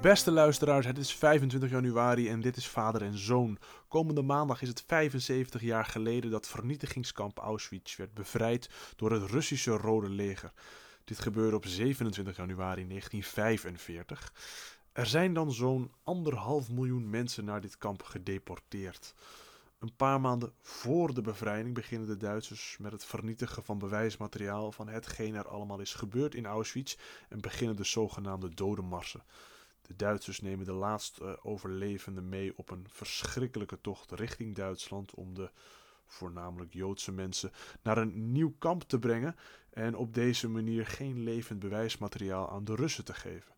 Beste luisteraars, het is 25 januari en dit is Vader en Zoon. Komende maandag is het 75 jaar geleden dat vernietigingskamp Auschwitz werd bevrijd door het Russische Rode Leger. Dit gebeurde op 27 januari 1945. Er zijn dan zo'n anderhalf miljoen mensen naar dit kamp gedeporteerd. Een paar maanden voor de bevrijding beginnen de Duitsers met het vernietigen van bewijsmateriaal van hetgeen er allemaal is gebeurd in Auschwitz en beginnen de zogenaamde dodenmarsen. De Duitsers nemen de laatste overlevenden mee op een verschrikkelijke tocht richting Duitsland om de voornamelijk Joodse mensen naar een nieuw kamp te brengen en op deze manier geen levend bewijsmateriaal aan de Russen te geven.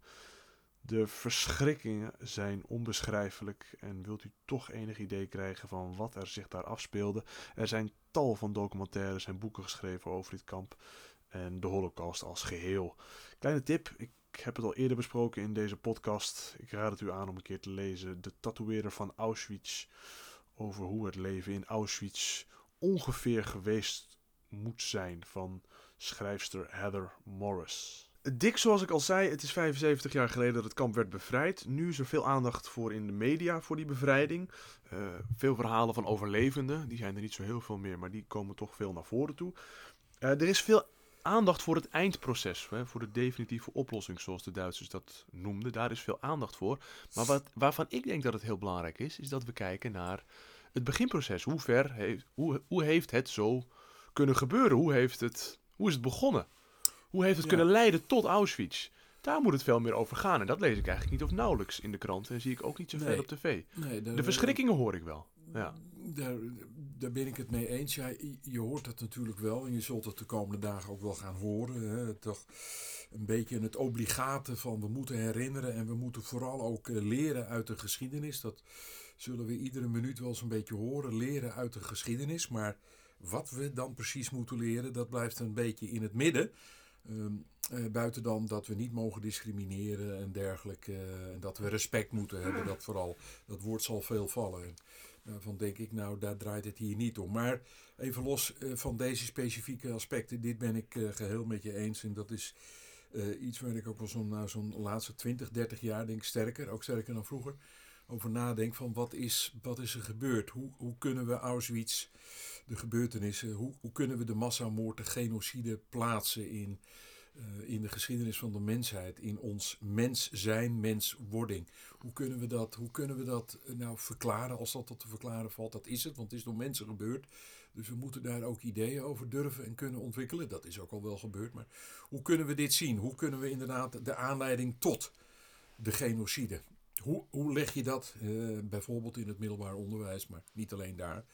De verschrikkingen zijn onbeschrijfelijk en wilt u toch enig idee krijgen van wat er zich daar afspeelde? Er zijn tal van documentaires en boeken geschreven over dit kamp en de Holocaust als geheel. Kleine tip, ik heb het al eerder besproken in deze podcast. Ik raad het u aan om een keer te lezen. De tatoeëerder van Auschwitz over hoe het leven in Auschwitz ongeveer geweest moet zijn van schrijfster Heather Morris. Dik, zoals ik al zei, het is 75 jaar geleden dat het kamp werd bevrijd. Nu is er veel aandacht voor in de media voor die bevrijding. Uh, veel verhalen van overlevenden, die zijn er niet zo heel veel meer, maar die komen toch veel naar voren toe. Uh, er is veel aandacht voor het eindproces, hè, voor de definitieve oplossing, zoals de Duitsers dat noemden. Daar is veel aandacht voor. Maar wat, waarvan ik denk dat het heel belangrijk is, is dat we kijken naar het beginproces. Hoe ver heeft, hoe, hoe heeft het zo kunnen gebeuren? Hoe, heeft het, hoe is het begonnen? Hoe heeft het kunnen leiden tot Auschwitz? Daar moet het veel meer over gaan. En dat lees ik eigenlijk niet of nauwelijks in de krant. En zie ik ook niet zo veel op tv. Nee, de verschrikkingen hoor ik wel. Ja. Daar, daar ben ik het mee eens. Ja, je hoort het natuurlijk wel. En je zult het de komende dagen ook wel gaan horen. Hè. Toch een beetje het obligate van we moeten herinneren. En we moeten vooral ook eh, leren uit de geschiedenis. Dat zullen we iedere minuut wel eens een beetje horen. Leren uit de geschiedenis. Maar wat we dan precies moeten leren, dat blijft een beetje in het midden. Ehm, eh, buiten dan dat we niet mogen discrimineren en dergelijke. en dat we respect moeten hebben. Dat vooral, dat woord zal veel vallen. En daarvan denk ik, nou daar draait het hier niet om. Maar even los eh, van deze specifieke aspecten. Dit ben ik eh, geheel met je eens. En dat is iets waar ik ook wel zo'n nou, zo'n laatste 20, 30 jaar denk sterker. Ook sterker dan vroeger. Over nadenk van wat is, wat is er gebeurd? Hoe, hoe kunnen we Auschwitz de gebeurtenissen. Hoe, hoe kunnen we de massamoord, de genocide plaatsen in, uh, in de geschiedenis van de mensheid, in ons mens zijn, menswording? Hoe kunnen we dat, hoe kunnen we dat eh, nou verklaren als dat tot te verklaren valt? Dat is het, want het is door mensen gebeurd. Dus we moeten daar ook ideeën over durven en kunnen ontwikkelen. Dat is ook al wel gebeurd. Maar hoe kunnen we dit zien? Hoe kunnen we inderdaad de aanleiding tot de genocide? Hoe, hoe leg je dat uh, bijvoorbeeld in het middelbaar onderwijs, maar niet alleen daar?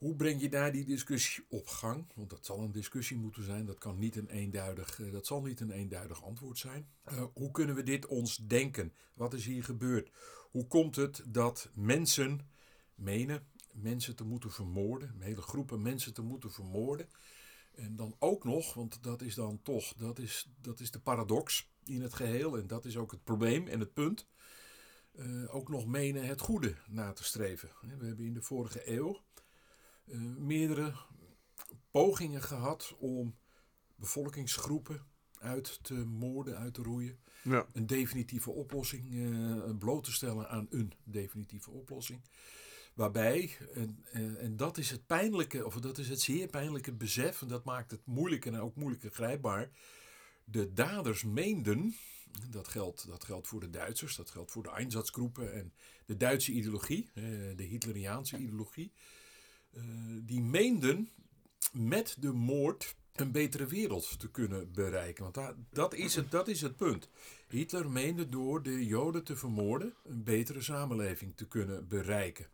Hoe breng je daar die discussie op gang? Want dat zal een discussie moeten zijn. Dat, kan niet een eenduidig, eh, dat zal niet een eenduidig antwoord zijn. Uh, hoe kunnen we dit ons denken? Wat is hier gebeurd? Hoe komt het dat mensen menen mensen te moeten vermoorden, hele groepen mensen te moeten vermoorden? En dan ook nog, want dat is dan toch, dat is, dat is de paradox in het geheel. En dat is ook het probleem en het punt. Uh, ook nog menen het goede na te streven. We hebben in de vorige eeuw uh, meerdere pogingen gehad om bevolkingsgroepen uit te moorden, uit te roeien. Ja. Een definitieve oplossing uh, bloot te stellen aan een definitieve oplossing. Waarbij, en, uh, en dat is het pijnlijke, of dat is het zeer pijnlijke besef, en dat maakt het moeilijk en ook moeilijk grijpbaar. De daders meenden, dat geldt, dat geldt voor de Duitsers, dat geldt voor de Einsatzgroepen en de Duitse ideologie, de Hitleriaanse ideologie die meenden met de moord een betere wereld te kunnen bereiken. Want daar, dat, is het, dat is het punt. Hitler meende door de Joden te vermoorden een betere samenleving te kunnen bereiken.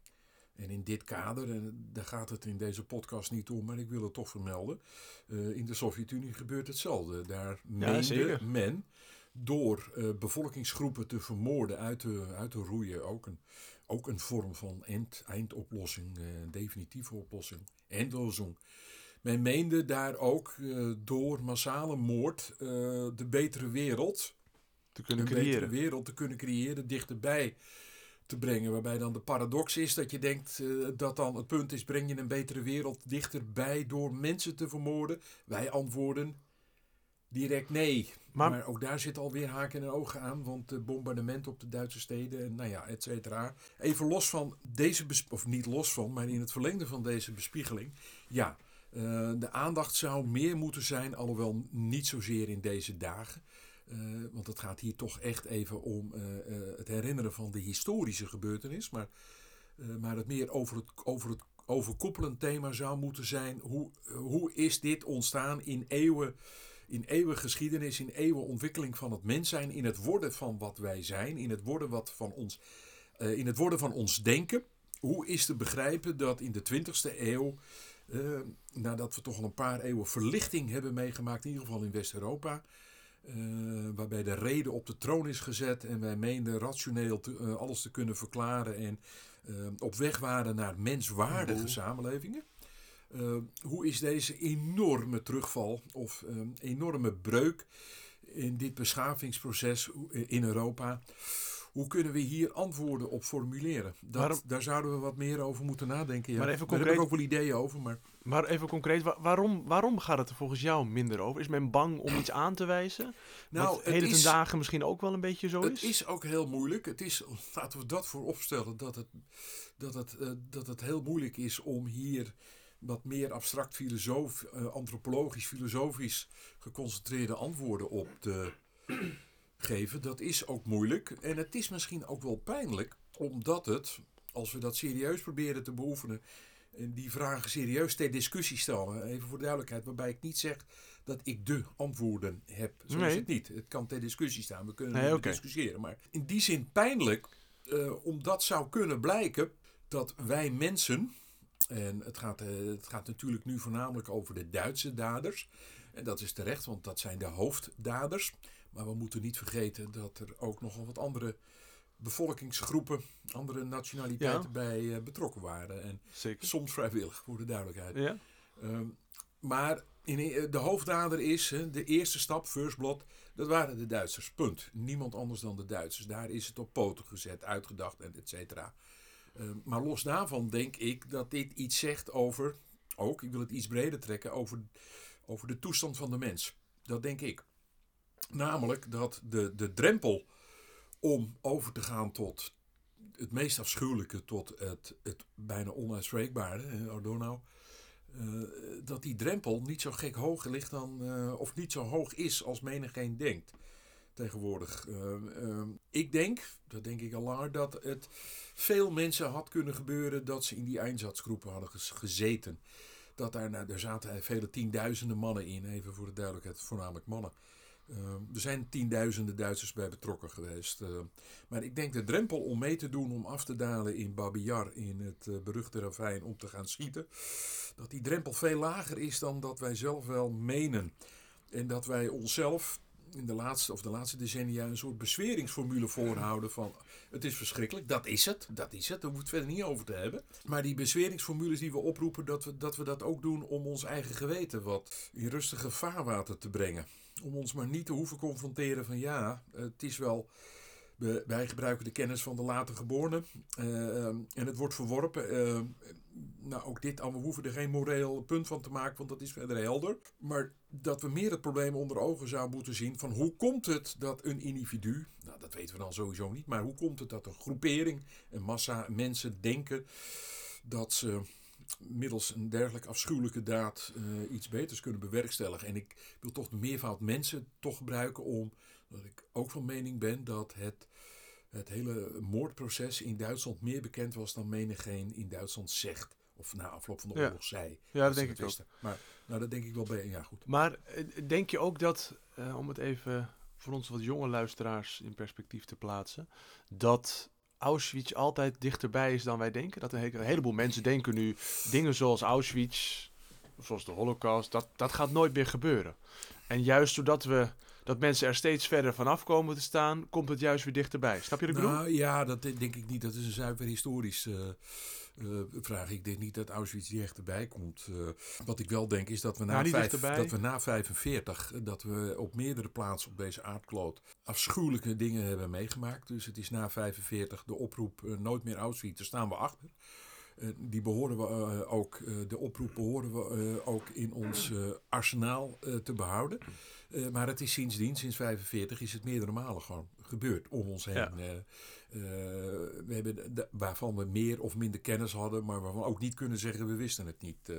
En in dit kader, en daar gaat het in deze podcast niet om, maar ik wil het toch vermelden. Uh, in de Sovjet-Unie gebeurt hetzelfde. Daar meende men door uh, bevolkingsgroepen te vermoorden, uit te, uit te roeien, ook een ook een vorm van eind, eindoplossing, eh, definitieve oplossing, eindlozing. Men meende daar ook uh, door massale moord uh, de betere wereld te kunnen een creëren. betere wereld te kunnen creëren, dichterbij te brengen. Waarbij dan de paradox is dat je denkt uh, dat dan het punt is: breng je een betere wereld dichterbij door mensen te vermoorden? Wij antwoorden: direct nee. Maar, ook daar zit alweer haken en ogen aan, want de bombardement op de Duitse steden, en nou ja, et cetera. Even los van deze, of niet los van, maar in het verlengde van deze bespiegeling. Ja, uh, de aandacht zou meer moeten zijn, alhoewel niet zozeer in deze dagen. Uh, want het gaat hier toch echt even om uh, het herinneren van de historische gebeurtenis. Maar, maar het meer over het, over het overkoepelend thema zou moeten zijn: hoe, hoe is dit ontstaan in eeuwen in eeuwige geschiedenis, in eeuwen ontwikkeling van het mens zijn, in het worden van wat wij zijn, in het worden, wat van ons, uh, in het worden van ons denken. Hoe is te begrijpen dat in de 20e eeuw, uh, nadat we toch al een paar eeuwen verlichting hebben meegemaakt, in ieder geval in West-Europa, uh, waarbij de reden op de troon is gezet en wij meenden rationeel te, alles te kunnen verklaren en op weg waren naar menswaardige samenlevingen. Uh, hoe is deze enorme terugval of uh, enorme breuk in dit beschavingsproces in Europa? Hoe kunnen we hier antwoorden op formuleren? Dat, Waarom, daar zouden we wat meer over moeten nadenken. Ja. Maar even concreet, daar heb ik ook wel ideeën over. Maar, maar even concreet, waarom, waarom gaat het er volgens jou minder over? Is men bang om iets aan te wijzen? Nou, Wat heden ten dagen misschien ook wel een beetje zo het is? Het is ook heel moeilijk. Het is, laten we dat voor opstellen, dat het, dat het, uh, dat het heel moeilijk is om hier wat meer abstract filosoof, uh, antropologisch, filosofisch geconcentreerde antwoorden op te geven. Dat is ook moeilijk. En het is misschien ook wel pijnlijk, omdat het, als we dat serieus proberen te beoefenen, en die vragen serieus ter discussie stellen. Even voor duidelijkheid, waarbij ik niet zeg dat ik de antwoorden heb. Zo is het niet. Het kan ter discussie staan. We kunnen nee, okay. discussiëren. Maar in die zin pijnlijk, uh, omdat zou kunnen blijken dat wij mensen, en het gaat, uh, het gaat natuurlijk nu voornamelijk over de Duitse daders. En dat is terecht, want dat zijn de hoofddaders. Maar we moeten niet vergeten dat er ook nogal wat andere bevolkingsgroepen, andere nationaliteiten bij uh, betrokken waren. En Zeker. soms vrijwillig, voor de duidelijkheid. Ja. Uh, maar in, eh, de hoofddader is, de eerste stap, first blood, dat waren de Duitsers. Punt. Niemand anders dan de Duitsers. Daar is het op poten gezet, uitgedacht en et cetera. Uh, maar los daarvan denk ik dat dit iets zegt over, ook, ik wil het iets breder trekken, over, over de toestand van de mens. Dat denk ik. Namelijk dat de, de drempel om over te gaan tot het meest afschuwelijke, tot het, het bijna onuitspreekbare, Adorno, uh, dat die drempel niet zo gek hoog ligt dan, uh, of niet zo hoog is als menigeen denkt tegenwoordig. Uh, ik denk, dat denk ik al langer, dat het veel mensen had kunnen gebeuren dat ze in die eindsatsgroepen hadden gezeten. Dat daar, nou, er zaten vele tienduizenden mannen in, even voor de duidelijkheid, voornamelijk mannen. Uh, er zijn tienduizenden Duitsers bij betrokken geweest. Maar ik denk de drempel om mee te doen, om af te dalen in Babiyar, in het uh, beruchte ravijn, om te gaan schieten, dat die drempel veel lager is dan dat wij zelf wel menen. En dat wij onszelf in de laatste of de laatste decennia een soort bezweringsformule voorhouden van het is verschrikkelijk, dat is het, dat is het, daar hoeven we het verder niet over te hebben. Maar die bezweringsformules die we oproepen, dat we, dat we dat ook doen om ons eigen geweten wat in rustige vaarwater te brengen. Om ons maar niet te hoeven confronteren van ja, het is wel wij gebruiken de kennis van de later geborenen uh, en het wordt verworpen. Uh, nou, ook dit, we hoeven er geen moreel punt van te maken, want dat is verder helder. Maar dat we meer het probleem onder ogen zouden moeten zien van hoe komt het dat een individu, nou dat weten we dan sowieso niet, maar hoe komt het dat een groepering, een massa mensen denken dat ze middels een dergelijke afschuwelijke daad uh, iets beters kunnen bewerkstelligen. En ik wil toch de meervoud mensen toch gebruiken om, dat ik ook van mening ben dat het, het hele moordproces in Duitsland meer bekend was dan menigeen in Duitsland zegt. Of na afloop van de oorlog ja. zei. Ja, dat denk ik ook. Maar nou, dat denk ik wel bij. Ja, goed. Maar eh, denk je ook dat, uh, om het even voor ons wat jonge luisteraars in perspectief te plaatsen, dat Auschwitz altijd dichterbij is dan wij denken? Dat een, heleboel mensen denken nu dingen zoals Auschwitz, zoals de Holocaust, dat, dat gaat nooit meer gebeuren. En juist doordat we dat mensen er steeds verder vanaf komen te staan, komt het juist weer dichterbij. Snap je de bedoel? Nou, ja, dat denk ik niet. Dat is een zuiver historisch uh, uh, vraag. Ik denk niet dat Auschwitz dichterbij komt. Uh, wat ik wel denk is dat we na, nou, vijf, dat we na 45, dat we op meerdere plaatsen op deze aardkloot afschuwelijke dingen hebben meegemaakt. Dus het is na 45 de oproep nooit meer Auschwitz. Daar staan we achter. Eh, die behoren we eh, ook, eh, de oproep behoren we eh, ook in ons eh, arsenaal eh, te behouden. Eh, maar het is sindsdien, sinds 45, is het meerdere malen gewoon gebeurd om ons heen. Ja. Eh, eh, we hebben de- waarvan we meer of minder kennis hadden, maar waarvan we ook niet kunnen zeggen we wisten het niet.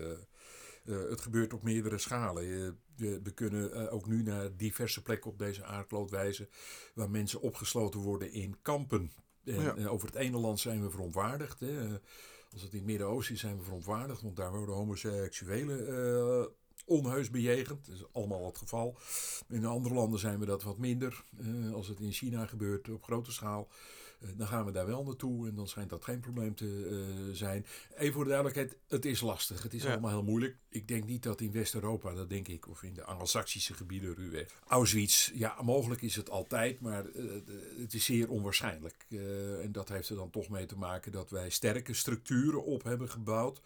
Het gebeurt op meerdere schalen. We kunnen ook nu naar diverse plekken op deze aardkloot wijzen waar mensen opgesloten worden in kampen. En, Ja. over het ene land zijn we verontwaardigd. Hè. Als het in het Midden-Oosten is, zijn we verontwaardigd, want daar worden homoseksuelen onheus bejegend. Dat is allemaal het geval. In andere landen zijn we dat wat minder. Eh, als het in China gebeurt op grote schaal, eh, dan gaan we daar wel naartoe en dan schijnt dat geen probleem te eh, zijn. Even voor de duidelijkheid, het is lastig. Het is Ja. allemaal heel moeilijk. Ik denk niet dat in West-Europa, dat denk ik, of in de Anglo-Saxische gebieden ruwweg. Auschwitz, ja, mogelijk is het altijd, maar het is zeer onwaarschijnlijk. En dat heeft er dan toch mee te maken dat wij sterke structuren op hebben gebouwd.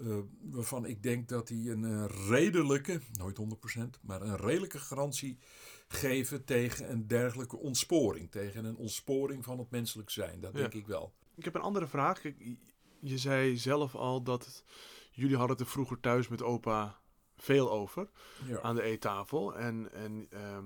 Eh, waarvan ik denk dat die een eh, redelijke, nooit 100%, maar een redelijke garantie geven tegen een dergelijke ontsporing. Tegen een ontsporing van het menselijk zijn. Dat Ja. denk ik wel. Ik heb een andere vraag. Je zei zelf al dat jullie hadden het er vroeger thuis met opa veel over Ja. aan de eettafel. En, en ehm,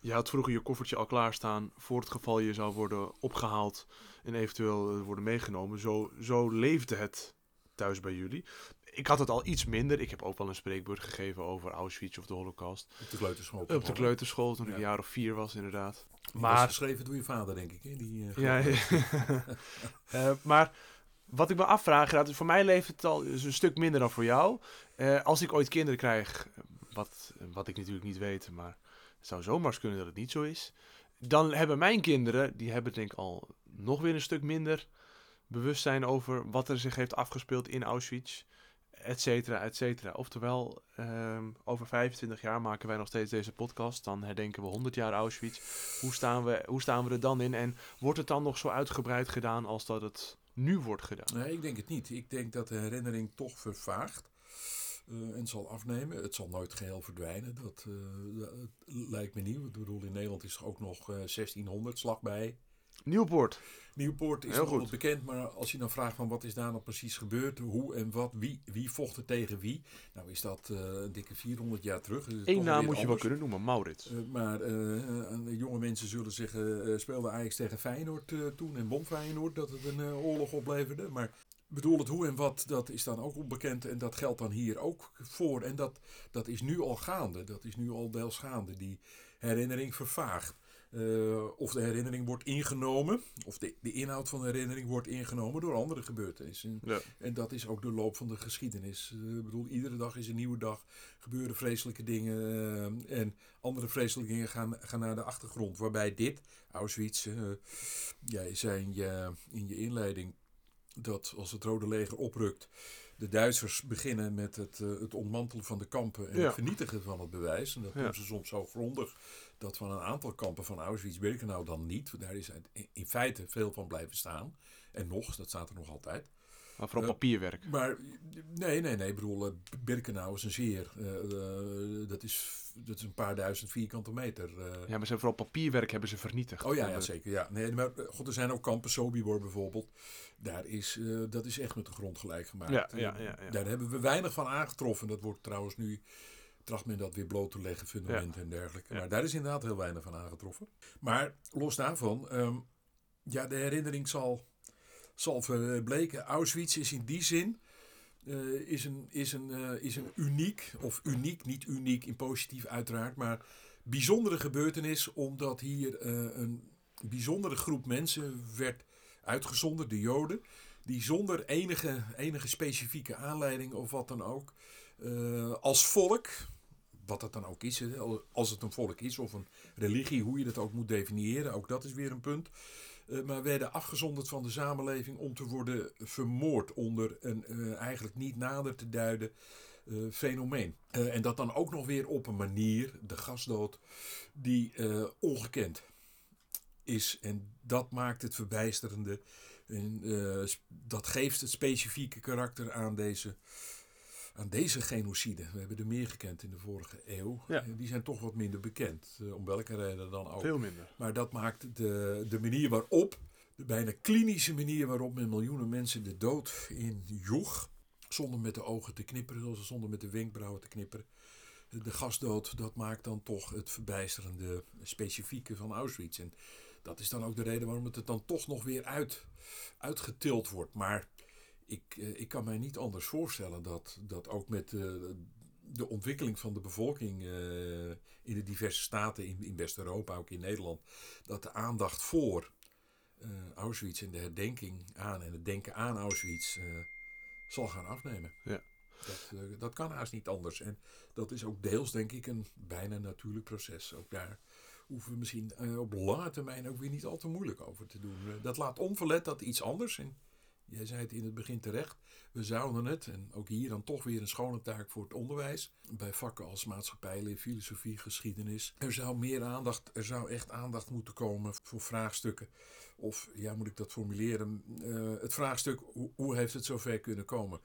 je had vroeger je koffertje al klaarstaan voor het geval je zou worden opgehaald en eventueel eh, worden meegenomen. Zo, zo leefde het thuis bij jullie. Ik had het al iets minder. Ik heb ook wel een spreekbeurt gegeven over Auschwitz of de Holocaust. Op de kleuterschool. Op de kleuterschool toen ik een jaar of vier was inderdaad. Maar geschreven door je vader, denk ik. Hè? Die, eh, Ja. Eh, maar wat ik me afvraag, dat voor mij leeft het al is een stuk minder dan voor jou. Eh, als ik ooit kinderen krijg, wat, wat ik natuurlijk niet weet, maar het zou zomaar kunnen dat het niet zo is. Dan hebben mijn kinderen, die hebben denk ik al nog weer een stuk minder bewustzijn over wat er zich heeft afgespeeld in Auschwitz, et cetera, et cetera. Oftewel, ehm, over 25 jaar maken wij nog steeds deze podcast. Dan herdenken we 100 jaar Auschwitz. Hoe staan, we, hoe staan we er dan in? En wordt het dan nog zo uitgebreid gedaan als dat het nu wordt gedaan? Nee, ik denk het niet. Ik denk dat de herinnering toch vervaagt. eh, en zal afnemen. Het zal nooit geheel verdwijnen. Dat, eh, lijkt me niet. Ik bedoel, in Nederland is er ook nog eh, 1600 slag bij. Nieuwpoort. Nieuwpoort is nog wel bekend, maar als je dan vraagt van wat is daar nou precies gebeurd, hoe en wat, wie, wie vocht er tegen wie, nou is dat eh, een dikke 400 jaar terug. Dus Eén naam moet je wel kunnen noemen, Maurits. Eh, maar eh, jonge mensen zullen zeggen, speelde Ajax tegen Feyenoord toen en won Feyenoord dat het een oorlog opleverde. Maar bedoel het hoe en wat, dat is dan ook onbekend en dat geldt dan hier ook voor. En dat, dat is nu al gaande, dat is nu al deels gaande. Die herinnering vervaagt. Eh, of de herinnering wordt ingenomen, of de, de inhoud van de herinnering wordt ingenomen door andere gebeurtenissen. Ja. En dat is ook de loop van de geschiedenis. Eh, ik bedoel, iedere dag is een nieuwe dag. Gebeuren vreselijke dingen. eh, en andere vreselijke dingen gaan, gaan naar de achtergrond. Waarbij dit, Auschwitz, jij zei in je, in je inleiding dat als het Rode Leger oprukt, de Duitsers beginnen met het, eh, het ontmantelen van de kampen en Ja. het vernietigen van het bewijs. En dat Ja. doen ze soms zo grondig dat van een aantal kampen van Auschwitz-Birkenau dan niet. Daar is in feite veel van blijven staan. En nog, dat staat er nog altijd. Maar vooral papierwerk. Maar nee, nee, nee. Ik bedoel, eh, Birkenau is een zeer. eh, eh, dat, is, dat is een paar duizend vierkante meter. Ja, maar ze hebben vooral papierwerk hebben ze vernietigd. Oh ja, zeker. Ja. Nee, maar god, er zijn ook kampen, Sobibor bijvoorbeeld. Daar is, dat is echt met de grond gelijk gemaakt. Ja, ja, ja, ja. Daar hebben we weinig van aangetroffen. Dat wordt trouwens nu, tracht men dat weer bloot te leggen, fundamenten en dergelijke. Ja. Maar daar is inderdaad heel weinig van aangetroffen. Maar los daarvan, ehm, ja, de herinnering zal, zal verbleken. Auschwitz is in die zin... eh, is, een, is, een, eh, is een uniek, of uniek, niet uniek in positief uiteraard, maar bijzondere gebeurtenis, omdat hier eh, een bijzondere groep mensen werd uitgezonden, de Joden, die zonder enige, enige specifieke aanleiding of wat dan ook, eh, als volk, wat dat dan ook is, als het een volk is of een religie, hoe je dat ook moet definiëren, ook dat is weer een punt. Eh, maar werden afgezonderd van de samenleving om te worden vermoord onder een eh, eigenlijk niet nader te duiden eh, fenomeen. En dat dan ook nog weer op een manier, de gasdood, die ongekend is. En dat maakt het verbijsterende. Dat geeft het specifieke karakter aan deze, aan deze genocide. We hebben er meer gekend in de vorige eeuw. Ja. En die zijn toch wat minder bekend. eh, om welke reden dan ook. Veel minder. Maar dat maakt de, de manier waarop de bijna klinische manier waarop men miljoenen mensen de dood in joeg. Zonder met de ogen te knipperen, zonder met de wenkbrauwen te knipperen. De gasdood, dat maakt dan toch het verbijsterende specifieke van Auschwitz. En dat is dan ook de reden waarom het er dan toch nog weer uit, uitgetild wordt. Maar ik, eh, ik kan mij niet anders voorstellen dat, dat ook met de, de ontwikkeling van de bevolking eh, in de diverse staten in, in West-Europa, ook in Nederland, dat de aandacht voor uh, Auschwitz en de herdenking aan en het denken aan Auschwitz zal gaan afnemen. Ja. Dat, dat kan haast niet anders. En dat is ook deels, denk ik, een bijna natuurlijk proces. Ook daar hoeven we misschien op lange termijn ook weer niet al te moeilijk over te doen. dat laat onverlet dat iets anders. En Jij zei het in het begin terecht. We zouden het, en ook hier dan toch weer een schone taak voor het onderwijs. Bij vakken als maatschappij, filosofie, geschiedenis. Er zou meer aandacht, er zou echt aandacht moeten komen voor vraagstukken. Of, ja, moet ik dat formuleren? Uh, het vraagstuk, hoe, hoe heeft het zover kunnen komen?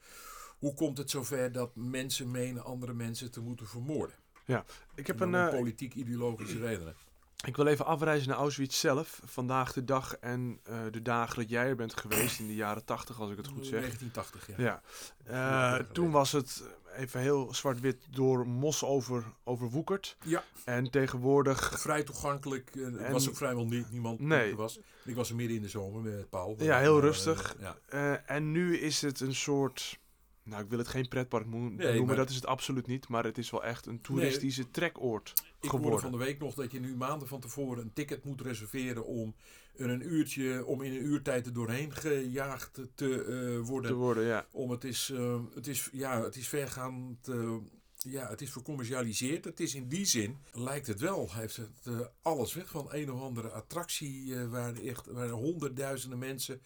Hoe komt het zover dat mensen menen andere mensen te moeten vermoorden? Ja, ik heb een... Uh, Politiek-ideologische redenen. Ik wil even afreizen naar Auschwitz zelf. Vandaag de dag en uh, de dagen dat jij er bent geweest in de jaren 80, als ik het goed zeg. 1980, ja. ja. Uh, toen was het even heel zwart-wit door mos over, overwoekerd. Ja. En tegenwoordig... Vrij toegankelijk. Er en... was ook vrijwel niet, niemand nee. was. Ik was er midden in de zomer met Paul. Ja, heel rustig. Ja. en nu is het een soort nou, ik wil het geen pretpark noemen, nee, maar... dat is het absoluut niet. Maar het is wel echt een toeristische nee, trekoord ik geworden. hoorde van de week nog dat je nu maanden van tevoren een ticket moet reserveren om er een uurtje, om in een uurtijd er doorheen gejaagd te uh, worden. Te worden, ja. Om het is, uh, het is, ja, het is vergaand, uh, ja, het is vercommercialiseerd. Het is in die zin, lijkt het wel, heeft het alles weg van een of andere attractie waar echt, waar honderdduizenden mensen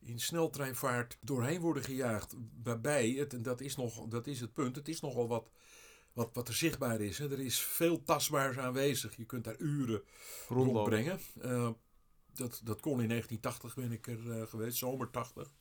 in sneltreinvaart doorheen worden gejaagd. Waarbij het, en dat is, nog, dat is het punt, het is nogal wat, wat, wat er zichtbaar is. Hè. Er is veel tastbaars aanwezig. Je kunt daar uren rondbrengen. Uh, dat, dat kon in 1980 ben ik er uh, geweest, zomer 80.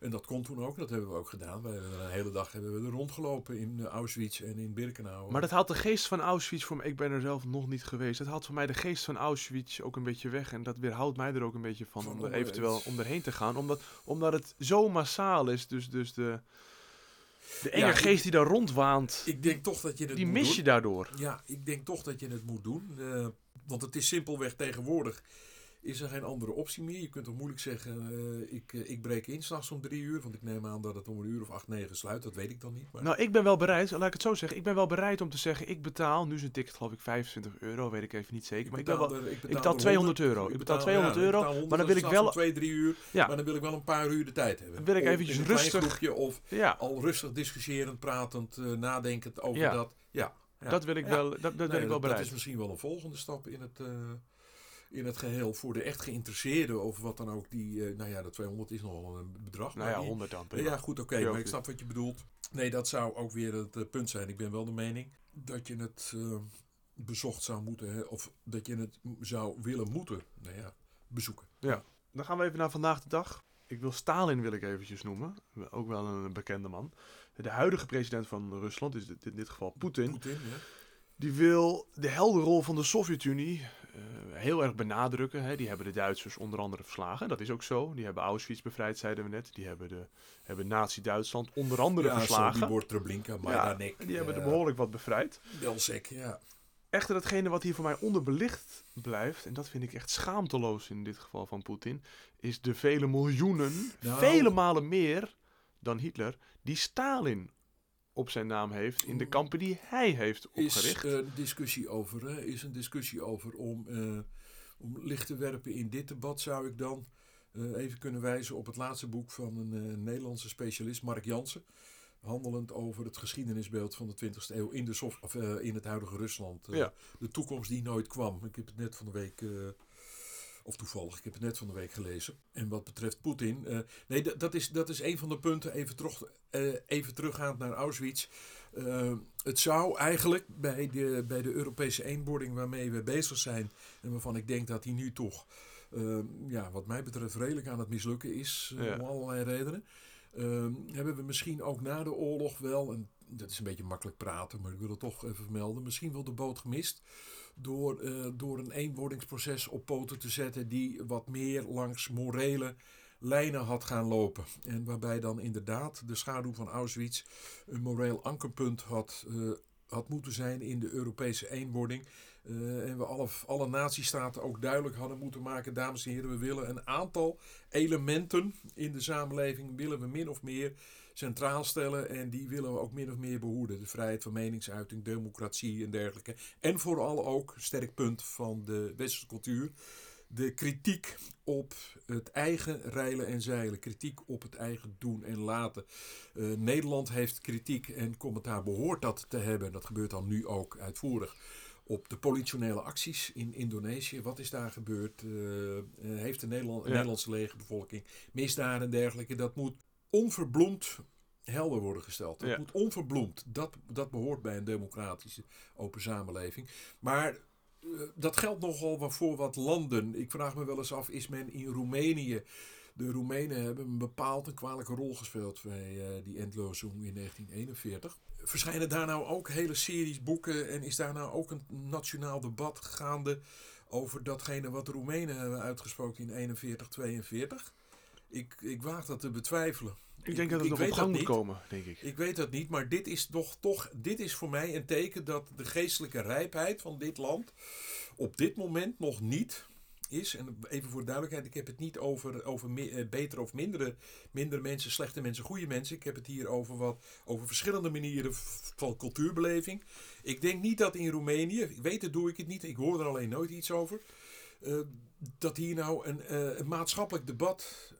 En dat kon toen ook, dat hebben we ook gedaan. We hebben een hele dag hebben we er rondgelopen in Auschwitz en in Birkenau. Maar dat haalt de geest van Auschwitz voor mij. Ik ben er zelf nog niet geweest. Dat haalt voor mij de geest van Auschwitz ook een beetje weg. En dat weerhoudt mij er ook een beetje van, van om er eventueel om erheen te gaan. Omdat, omdat het zo massaal is. Dus, dus de, de enge ja, geest die daar rondwaant. Ik denk toch dat je het Die mis doen. je daardoor. Ja, ik denk toch dat je het moet doen. Uh, want het is simpelweg tegenwoordig is er geen andere optie meer. Je kunt toch moeilijk zeggen, uh, ik, uh, ik breek in s'nachts om drie uur. Want ik neem aan dat het om een uur of acht, negen sluit. Dat weet ik dan niet. Maar... Nou, ik ben wel bereid, laat ik het zo zeggen. Ik ben wel bereid om te zeggen, ik betaal, nu is een ticket geloof ik 25 euro, weet ik even niet zeker. Maar ik, betaal, ik, ben wel, ik betaal, ik betaal 200 euro. Ik betaal, betaal 200 ja, euro, betaal 100, maar dan wil ik wel... twee, drie uur, ja. maar dan wil ik wel een paar uur de tijd hebben. Dan wil ik eventjes rustig... of ja. al rustig discussiërend, pratend, uh, nadenkend over ja. dat. Ja. Ja. Dat wil ik wel, dat, dat nee, ben ik wel bereid. Dat is misschien wel een volgende stap in het, uh, in het geheel voor de echt geïnteresseerden of wat dan ook. Die, uh, nou ja, de 200 is nogal een bedrag. Nou ja, die, 100 dan. Ja, goed, oké, okay, maar ik snap wat je bedoelt. Nee, dat zou ook weer het uh, punt zijn. Ik ben wel de mening dat je het bezocht zou moeten, hè, of dat je het zou willen moeten, nou ja, bezoeken. Ja, dan gaan we even naar vandaag de dag. Ik wil Stalin wil ik eventjes noemen. Ook wel een bekende man. De huidige president van Rusland is in dit geval Poetin. Poetin ja. Die wil de heldenrol van de Sovjet-Unie heel erg benadrukken. Hè. Die hebben de Duitsers onder andere verslagen. Dat is ook zo. Die hebben Auschwitz bevrijd, zeiden we net. Die hebben, de, hebben Nazi-Duitsland onder andere ja, verslagen. Sobibor, Treblinka, Majdanek. Ja, die hebben er behoorlijk wat bevrijd. Belzec, ja. Echter, datgene wat hier voor mij onderbelicht blijft, en dat vind ik echt schaamteloos in dit geval van Poetin, is de vele miljoenen, Nou. vele malen meer dan Hitler, die Stalin op zijn naam heeft in de kampen die hij heeft Is opgericht. uh, discussie over, hè? is een discussie over om, uh, om licht te werpen in dit debat zou ik dan uh, even kunnen wijzen op het laatste boek van een uh, Nederlandse specialist, Mark Jansen. Handelend over het geschiedenisbeeld van de 20e eeuw in, de of, in het huidige Rusland. Ja. De toekomst die nooit kwam. Ik heb het net van de week, of toevallig, ik heb het net van de week gelezen. En wat betreft Poetin. nee, dat is, dat is een van de punten. Even, terug, even teruggaand naar Auschwitz. Uh, het zou eigenlijk bij de, bij de Europese eenwording waarmee we bezig zijn, en waarvan ik denk dat die nu toch, ja, wat mij betreft, redelijk aan het mislukken is, Ja. om allerlei redenen. Hebben we misschien ook na de oorlog wel een, dat is een beetje makkelijk praten, maar ik wil het toch even vermelden, misschien wel de boot gemist. Door, uh, door een eenwordingsproces op poten te zetten die wat meer langs morele lijnen had gaan lopen. En waarbij dan inderdaad de schaduw van Auschwitz een moreel ankerpunt had, uh, had moeten zijn in de Europese eenwording. Uh, en we alle, alle natiestaten ook duidelijk hadden moeten maken, dames en heren, we willen een aantal elementen in de samenleving, willen we min of meer centraal stellen en die willen we ook min of meer behoeden. De vrijheid van meningsuiting, democratie en dergelijke. En vooral ook, sterk punt van de westerse cultuur, de kritiek op het eigen reilen en zeilen. Kritiek op het eigen doen en laten. Uh, Nederland heeft kritiek en commentaar behoort dat te hebben. Dat gebeurt dan nu ook uitvoerig. Op de politionele acties in Indonesië. Wat is daar gebeurd? Uh, heeft de Nederland, ja. Nederlandse legerbevolking misdaden en dergelijke? Dat moet onverbloemd helder worden gesteld. Dat ja. moet onverbloemd. Dat, dat behoort bij een democratische open samenleving. Maar uh, dat geldt nogal voor wat landen. Ik vraag me wel eens af, is men in Roemenië... De Roemenen hebben een bepaald een kwalijke rol gespeeld bij uh, die endlozing in 1941. Verschijnen daar nou ook hele series boeken en is daar nou ook een nationaal debat gaande over datgene wat de Roemenen hebben uitgesproken in 41, 42? Ik, ik waag dat te betwijfelen. Ik denk dat het nog op gang moet komen, denk ik. Ik weet dat niet, maar dit is toch, toch dit is voor mij een teken dat de geestelijke rijpheid van dit land op dit moment nog niet is. En even voor de duidelijkheid, ik heb het niet over, over me, betere of mindere, mindere mensen, slechte mensen, goede mensen. Ik heb het hier over, wat, over verschillende manieren van cultuurbeleving. Ik denk niet dat in Roemenië, ik weet het, doe ik het niet, ik hoor er alleen nooit iets over. Uh, dat hier nou een, uh, een maatschappelijk debat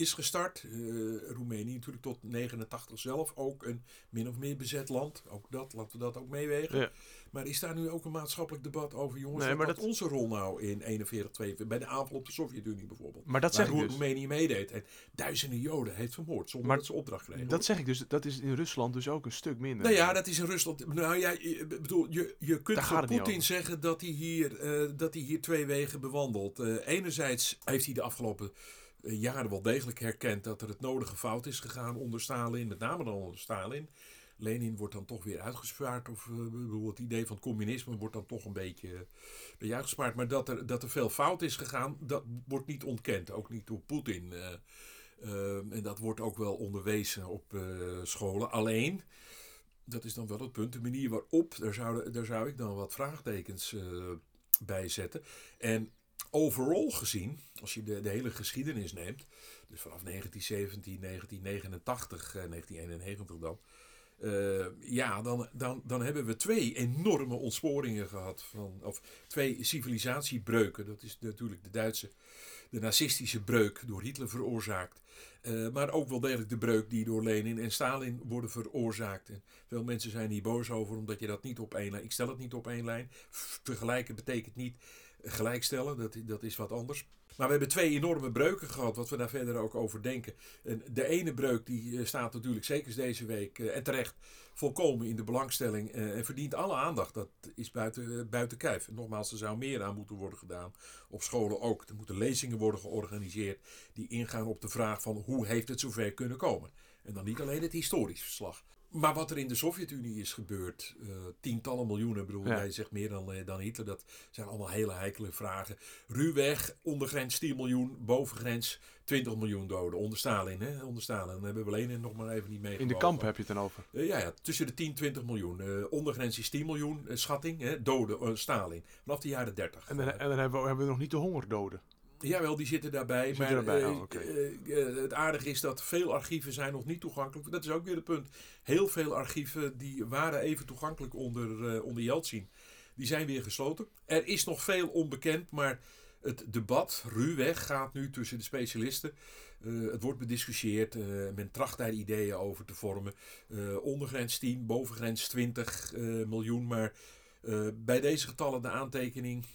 is gestart. Uh, Roemenië natuurlijk tot 89 zelf ook een min of meer bezet land. Ook dat, laten we dat ook meewegen. Ja. Maar is daar nu ook een maatschappelijk debat over, jongens? Nee, maar wat dat... onze rol nou in 41, 42, bij de aanval op de Sovjet-Unie bijvoorbeeld? Maar dat zeg ik dus. Roemenië meedeed en duizenden Joden heeft vermoord zonder maar dat ze opdracht kregen. Dat zeg ik dus, dat is in Rusland dus ook een stuk minder. Nou ja, dat is in Rusland. Nou ja, ik bedoel, je, je kunt van Poetin zeggen dat hij, hier, uh, dat hij hier twee wegen bewandelt. Uh, enerzijds heeft hij de afgelopen jaren wel degelijk herkend dat er het nodige fout is gegaan onder Stalin, met name dan onder Stalin. Lenin wordt dan toch weer uitgespaard. Of uh, het idee van het communisme wordt dan toch een beetje, beetje uitgespaard. Maar dat er, dat er veel fout is gegaan, dat wordt niet ontkend. Ook niet door Poetin. Uh, uh, en dat wordt ook wel onderwezen op scholen. Alleen, dat is dan wel het punt, de manier waarop, daar zou, daar zou ik dan wat vraagtekens bij zetten. En overal gezien, als je de, de hele geschiedenis neemt, dus vanaf 1917, 1989, 1991 dan, uh, ja, dan, dan, dan hebben we twee enorme ontsporingen gehad. Van, of twee civilisatiebreuken. Dat is natuurlijk de Duitse, de nazistische breuk door Hitler veroorzaakt. Uh, maar ook wel degelijk de breuk die door Lenin en Stalin worden veroorzaakt. En veel mensen zijn hier boos over omdat je dat niet op één lijn. Ik stel het niet op één lijn. Vergelijken betekent niet gelijkstellen, dat, dat is wat anders. Maar we hebben twee enorme breuken gehad, wat we daar verder ook over denken. En de ene breuk die eh, staat natuurlijk zeker deze week uh, en terecht volkomen in de belangstelling uh, en verdient alle aandacht. Dat is buiten, buiten kijf. Nogmaals, er zou meer aan moeten worden gedaan. Op scholen ook. Er moeten lezingen worden georganiseerd die ingaan op de vraag van hoe heeft het zover kunnen komen. En dan niet alleen het historisch verslag. Maar wat er in de Sovjet-Unie is gebeurd, uh, tientallen miljoenen, bedoel, ja. jij zegt meer dan, uh, dan Hitler, dat zijn allemaal hele heikele vragen. Ruwweg, ondergrens 10 miljoen, bovengrens 20 miljoen doden. Onder Stalin, hè? Onder Stalin. Dan hebben we alleen nog maar even niet mee. In de kamp heb je het dan over? Uh, ja, ja, tussen de 10 20 miljoen. ondergrens is 10 miljoen, schatting, hè? doden, Stalin. Vanaf de jaren 30. En dan, en dan hebben, we, hebben we nog niet de hongerdoden. Jawel, die zitten daarbij. Die maar daarbij. Oh, okay. uh, uh, het aardige is dat veel archieven zijn nog niet toegankelijk. Dat is ook weer het punt. Heel veel archieven die waren even toegankelijk onder, uh, onder Yeltsin. Die zijn weer gesloten. Er is nog veel onbekend, maar het debat ruwweg gaat nu tussen de specialisten. het wordt bediscussieerd. men tracht daar ideeën over te vormen. ondergrens 10, bovengrens 20 miljoen. Maar bij deze getallen de aantekening,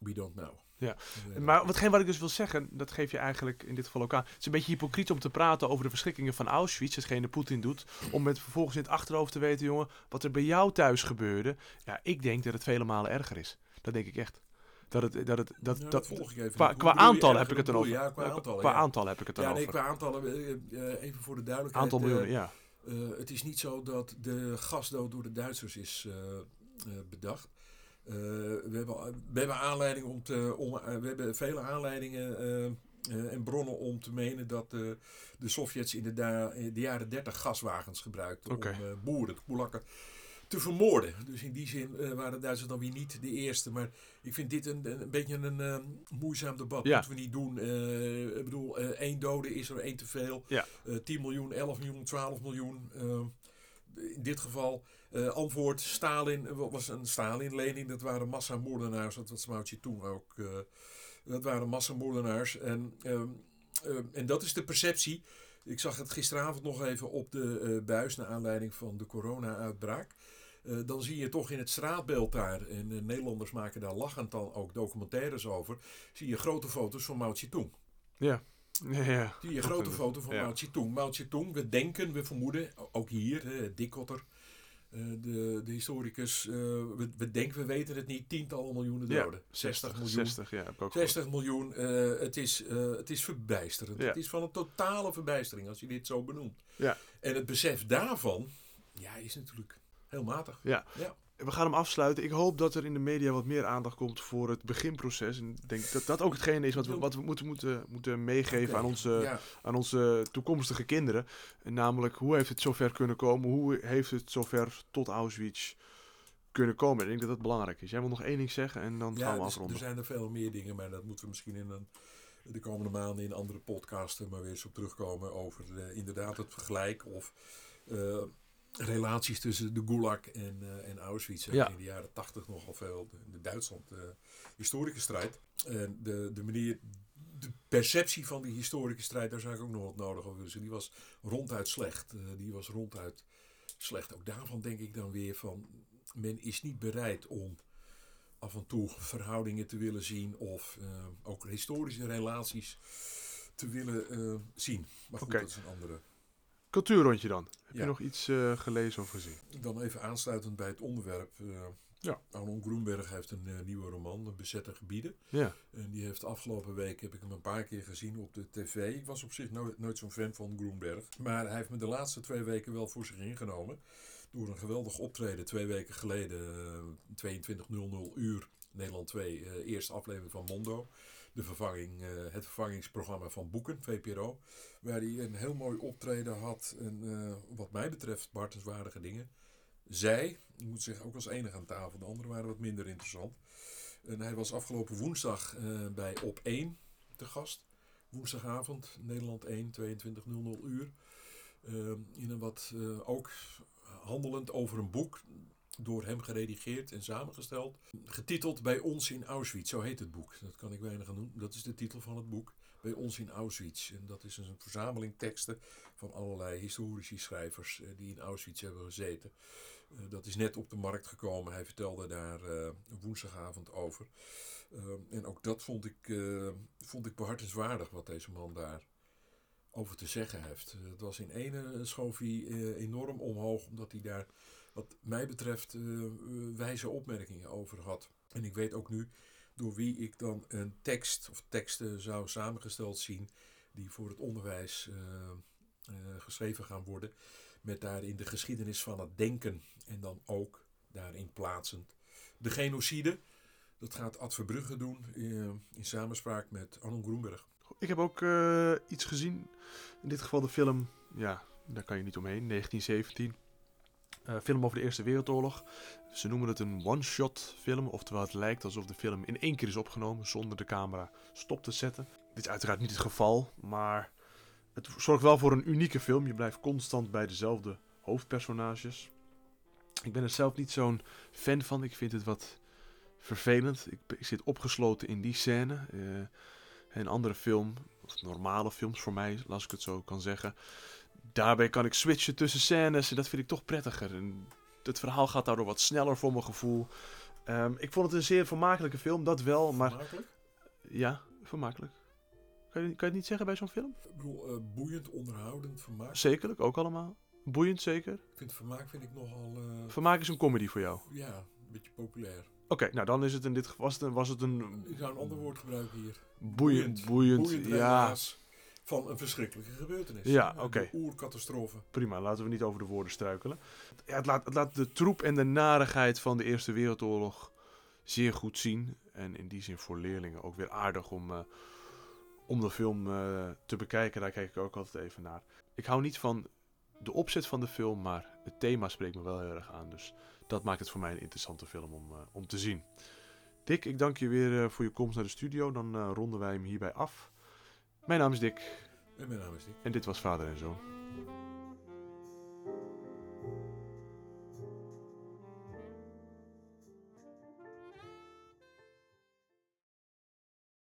we don't know. Ja, maar watgeen wat ik dus wil zeggen, dat geef je eigenlijk in dit geval ook aan. Het is een beetje hypocriet om te praten over de verschrikkingen van Auschwitz, hetgene Poetin doet, om met vervolgens in het achterhoofd te weten, jongen, wat er bij jou thuis gebeurde. Ja, ik denk dat het vele malen erger is. Dat denk ik echt. Dat het, dat het, dat, ja, dat, volg ik even. qua, qua aantal heb ik het dan over. Ja, qua aantal. qua aantal heb ik het dan ja, nee, qua aantallen, uh, even voor de duidelijkheid. Aantal miljoenen, ja. Eh, het is niet zo dat de gasdood door de Duitsers is eh, eh, bedacht. Eh, we, hebben, we hebben aanleiding om te, om, eh, we hebben vele aanleidingen eh, en bronnen om te menen dat de Sovjets in de, de jaren 30 gaswagens gebruikten om boeren, koelakken, te vermoorden. Dus in die zin waren de Duitsers dan weer niet de eerste. Maar ik vind dit een, een, beetje een eh, moeizaam debat. Ja. Moeten we niet doen. Ik bedoel, één dode is er één te veel. Ja. Eh, 10 miljoen, 11 miljoen, 12 miljoen. Eh, in dit geval eh, antwoord Stalin eh, was een Stalin-lening. Dat waren massamoordenaars. Dat was Mao toen ook. eh, dat waren massamoordenaars. En, ehm, ehm, en dat is de perceptie. Ik zag het gisteravond nog even op de eh, buis naar aanleiding van de corona-uitbraak. Dan zie je toch in het straatbeeld daar, en Nederlanders maken daar lachend dan ook documentaires over, zie je grote foto's van Mao Zedong. Ja. Ja, ja. Zie je grote foto van Ja. Mao Zedong. Mao Zedong, we denken, we vermoeden, ook hier, hè, Dikkotter, de, de historicus, eh, we, we denken, we weten het niet, tientallen miljoenen Ja, doden. 60 miljoen. 60, ja, heb ik ook gehoord. 60 miljoen, eh, het, is, eh, het is verbijsterend. Ja. Het is van een totale verbijstering als je dit zo benoemt. Ja. En het besef daarvan, ja, is natuurlijk heel matig. Ja. Ja. We gaan hem afsluiten. Ik hoop dat er in de media wat meer aandacht komt voor het beginproces. En ik denk dat dat ook hetgene is wat we, wat we moeten, moeten, moeten meegeven aan, onze, ja. aan onze toekomstige kinderen. En namelijk, hoe heeft het zover kunnen komen? Hoe heeft het zover tot Auschwitz kunnen komen? Ik denk dat dat belangrijk is. Jij wil nog één ding zeggen en dan gaan we dus, afronden. er zijn er veel meer dingen, maar dat moeten we misschien in een, de komende maanden in andere podcasten maar weer eens op terugkomen over eh, inderdaad het vergelijk of eh, relaties tussen de Gulag en, eh, en Auschwitz. Ja. In de jaren tachtig nogal veel, de, Duitsland eh historische strijd. En de, de manier, de perceptie van die historische strijd, daar zou ik ook nog wat nodig over willen zeggen. Die was ronduit slecht. Eh, die was ronduit slecht. Ook daarvan denk ik dan weer van, men is niet bereid om af en toe verhoudingen te willen zien of ook historische relaties te willen zien. Maar goed, dat is een andere. Cultuurrondje dan. Heb je nog iets eh, gelezen of gezien? Dan even aansluitend bij het onderwerp. eh Ja. Arnon Groenberg heeft een eh, nieuwe roman, De Bezette Gebieden. Ja. En die heeft afgelopen week, heb ik hem een paar keer gezien op de tv. Ik was op zich nooit, nooit zo'n fan van Groenberg. Maar hij heeft me de laatste twee weken wel voor zich ingenomen. Door een geweldig optreden twee weken geleden, eh, 22.00 uur, Nederland 2, eh, eerste aflevering van Mondo. De vervanging, eh, het vervangingsprogramma van Boeken, VPRO. Waar hij een heel mooi optreden had. En eh, wat mij betreft, Bartenswaardige dingen. Zij, ik moet zeggen, ook als enige aan tafel. De anderen waren wat minder interessant. En hij was afgelopen woensdag eh, bij Op 1 te gast. Woensdagavond, Nederland 1, 22.00 uur. Eh, in een wat ook handelend over een boek. Door hem geredigeerd en samengesteld. Getiteld Bij ons in Auschwitz. Zo heet het boek. Dat kan ik weinig aan doen. Dat is de titel van het boek. Bij ons in Auschwitz. En dat is een verzameling teksten van allerlei historici schrijvers eh, die in Auschwitz hebben gezeten. Eh, dat is net op de markt gekomen. Hij vertelde daar eh, woensdagavond over. En ook dat vond ik, vond ik behartenswaardig wat deze man daar over te zeggen heeft. Het was in ene schoof hij enorm omhoog, omdat hij daar, wat mij betreft, eh, eh, wijze opmerkingen over had. En ik weet ook nu door wie ik dan een tekst of teksten zou samengesteld zien die voor het onderwijs eh, geschreven gaan worden. Met daarin de geschiedenis van het denken en dan ook daarin plaatsend de genocide. Dat gaat Ad Verbrugge doen in samenspraak met Arnon Groenberg. Ik heb ook iets gezien. In dit geval de film, ja, daar kan je niet omheen, 1917. Eh, film over de Eerste Wereldoorlog. Ze noemen het een one-shot film, oftewel het lijkt alsof de film in één keer is opgenomen zonder de camera stop te zetten. Dit is uiteraard niet het geval, maar het zorgt wel voor een unieke film. Je blijft constant bij dezelfde hoofdpersonages. Ik ben er zelf niet zo'n fan van. Ik vind het wat vervelend. Ik, ik zit opgesloten in die scène. Eh, een andere film, of normale films voor mij, als ik het zo kan zeggen. Daarbij kan ik switchen tussen scènes en dat vind ik toch prettiger. En het verhaal gaat daardoor wat sneller voor mijn gevoel. Ehm, ik vond het een zeer vermakelijke film, dat wel, maar Vermakelijk? ja, vermakelijk. Kan je, kan je het niet zeggen bij zo'n film? Ik bedoel, eh, boeiend, onderhoudend, vermaak. Zekerlijk, ook allemaal. Boeiend zeker. Ik vind vermaak vind ik nogal, eh, Vermaak is een comedy voor jou. ja, een beetje populair. Oké, nou dan is het in dit geval, was het een, was het een Ik zou een ander woord gebruiken hier. boeiend, boeiend, Boeiend, ja. Van een verschrikkelijke gebeurtenis. Ja, Een oké. oercatastrofe. Prima, laten we niet over de woorden struikelen. Ja, het, laat, het laat de troep en de narigheid van de Eerste Wereldoorlog zeer goed zien. En in die zin voor leerlingen ook weer aardig om, eh, om de film eh, te bekijken. Daar kijk ik ook altijd even naar. Ik hou niet van de opzet van de film, maar het thema spreekt me wel heel erg aan. Dus dat maakt het voor mij een interessante film om, eh, om te zien. Dick, ik dank je weer voor je komst naar de studio. Dan ronden wij hem hierbij af. Mijn naam is Dick En mijn naam is Dick. en dit was Vader en Zoon.